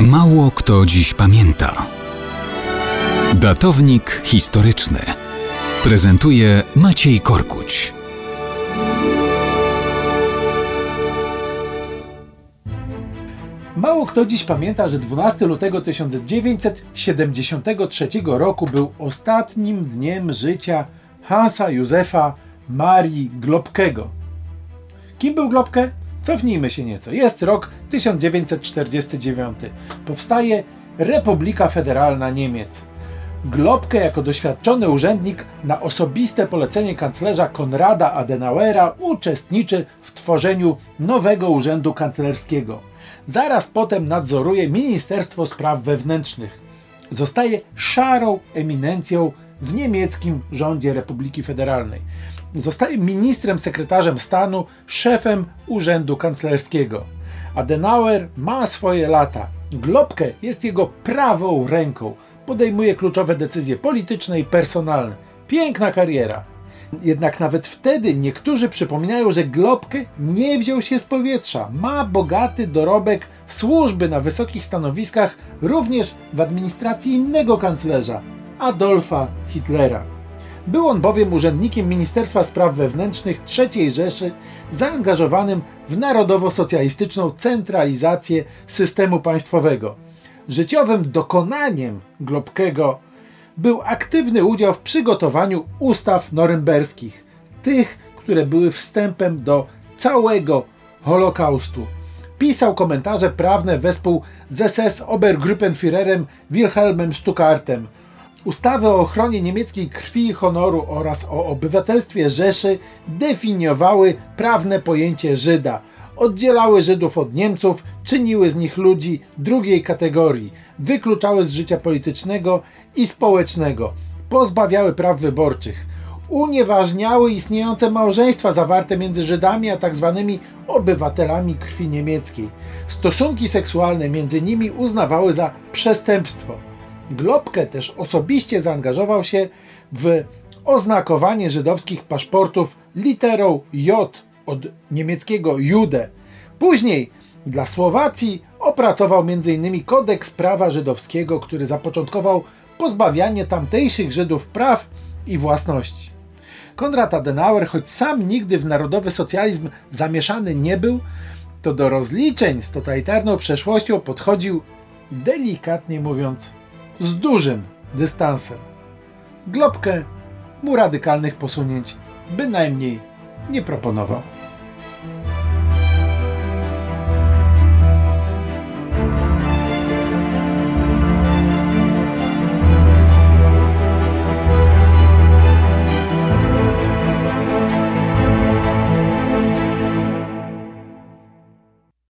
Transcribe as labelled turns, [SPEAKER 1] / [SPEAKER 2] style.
[SPEAKER 1] Mało kto dziś pamięta. Datownik historyczny prezentuje Maciej Korkuć.
[SPEAKER 2] Mało kto dziś pamięta, że 12 lutego 1973 roku był ostatnim dniem życia Hansa Józefa Marii Globkego. Kim był Globke? Cofnijmy się nieco. Jest rok 1949. Powstaje Republika Federalna Niemiec. Globke jako doświadczony urzędnik na osobiste polecenie kanclerza Konrada Adenauera uczestniczy w tworzeniu nowego urzędu kanclerskiego. Zaraz potem nadzoruje Ministerstwo Spraw Wewnętrznych. Zostaje szarą eminencją w niemieckim rządzie Republiki Federalnej. Zostaje ministrem sekretarzem stanu, szefem urzędu kanclerskiego. Adenauer ma swoje lata. Globke jest jego prawą ręką. Podejmuje kluczowe decyzje polityczne i personalne. Piękna kariera. Jednak nawet wtedy niektórzy przypominają, że Globke nie wziął się z powietrza. Ma bogaty dorobek służby na wysokich stanowiskach, również w administracji innego kanclerza, Adolfa Hitlera. Był on bowiem urzędnikiem Ministerstwa Spraw Wewnętrznych III Rzeszy, zaangażowanym w narodowo-socjalistyczną centralizację systemu państwowego. Życiowym dokonaniem Globkego był aktywny udział w przygotowaniu ustaw norymberskich, tych, które były wstępem do całego Holokaustu. Pisał komentarze prawne wespół z SS Obergruppenführerem Wilhelmem Stuckartem. Ustawy o ochronie niemieckiej krwi i honoru oraz o obywatelstwie Rzeszy definiowały prawne pojęcie Żyda. Oddzielały Żydów od Niemców, czyniły z nich ludzi drugiej kategorii, wykluczały z życia politycznego i społecznego, pozbawiały praw wyborczych, unieważniały istniejące małżeństwa zawarte między Żydami a tzw. obywatelami krwi niemieckiej. Stosunki seksualne między nimi uznawały za przestępstwo. Globke też osobiście zaangażował się w oznakowanie żydowskich paszportów literą J od niemieckiego Jude. Później dla Słowacji opracował m.in. kodeks prawa żydowskiego, który zapoczątkował pozbawianie tamtejszych Żydów praw i własności. Konrad Adenauer, choć sam nigdy w narodowy socjalizm zamieszany nie był, to do rozliczeń z totalitarną przeszłością podchodził, delikatnie mówiąc, z dużym dystansem. Globkę mu radykalnych posunięć bynajmniej nie proponował.